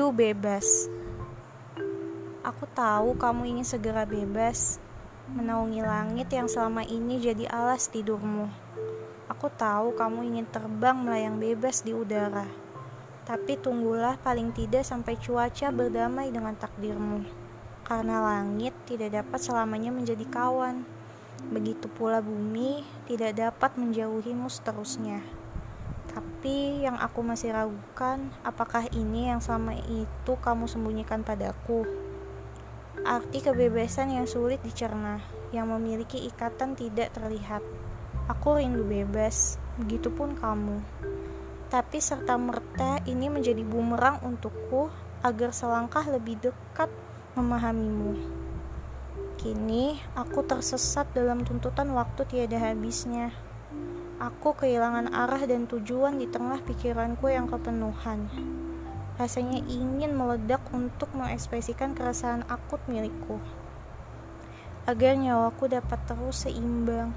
rindu bebas. Aku tahu kamu ingin segera bebas, menaungi langit yang selama ini jadi alas tidurmu. Aku tahu kamu ingin terbang melayang bebas di udara. Tapi tunggulah paling tidak sampai cuaca berdamai dengan takdirmu. Karena langit tidak dapat selamanya menjadi kawan. Begitu pula bumi tidak dapat menjauhimu seterusnya. Tapi yang aku masih ragukan, apakah ini yang selama itu kamu sembunyikan padaku? Arti kebebasan yang sulit dicerna, yang memiliki ikatan tidak terlihat. Aku rindu bebas, begitupun kamu. Tapi serta merta ini menjadi bumerang untukku agar selangkah lebih dekat memahamimu. Kini aku tersesat dalam tuntutan waktu tiada habisnya. Aku kehilangan arah dan tujuan di tengah pikiranku yang kepenuhan. Rasanya ingin meledak untuk mengekspresikan keresahan akut milikku. Agar nyawaku dapat terus seimbang,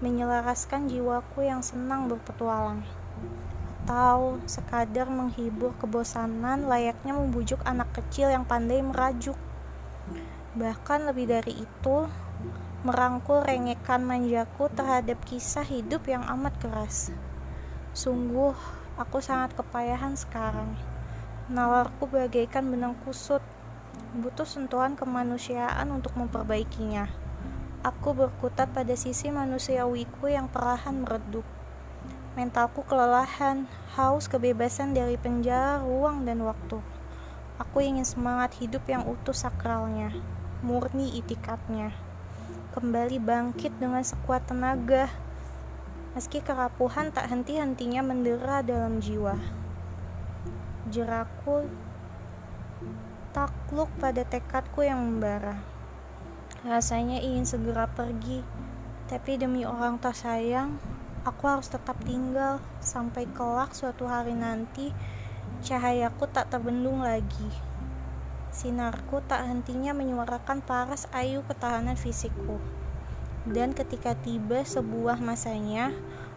menyelaraskan jiwaku yang senang berpetualang. Atau sekadar menghibur kebosanan layaknya membujuk anak kecil yang pandai merajuk. Bahkan lebih dari itu, merangkul rengekan manjaku terhadap kisah hidup yang amat keras. Sungguh, aku sangat kepayahan sekarang. Nalarku bagaikan benang kusut, butuh sentuhan kemanusiaan untuk memperbaikinya. Aku berkutat pada sisi manusiawiku yang perlahan meredup. Mentalku kelelahan, haus kebebasan dari penjara ruang dan waktu. Aku ingin semangat hidup yang utuh sakralnya, murni itikatnya kembali bangkit dengan sekuat tenaga, meski kerapuhan tak henti-hentinya mendera dalam jiwa. Jeraku takluk pada tekadku yang membara. Rasanya ingin segera pergi, tapi demi orang tak sayang, aku harus tetap tinggal sampai kelak suatu hari nanti cahayaku tak terbendung lagi. Sinarku tak hentinya menyuarakan paras ayu ketahanan fisikku. Dan ketika tiba sebuah masanya,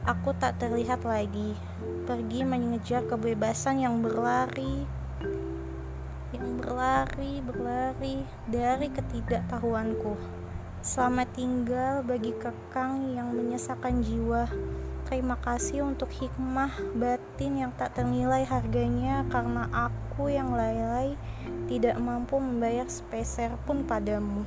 aku tak terlihat lagi. Pergi mengejar kebebasan yang berlari, yang berlari, berlari dari ketidaktahuanku. Selamat tinggal bagi kekang yang menyesakan jiwa. Terima kasih untuk hikmah batin yang tak ternilai harganya karena aku yang lalai tidak mampu membayar sepeser pun padamu.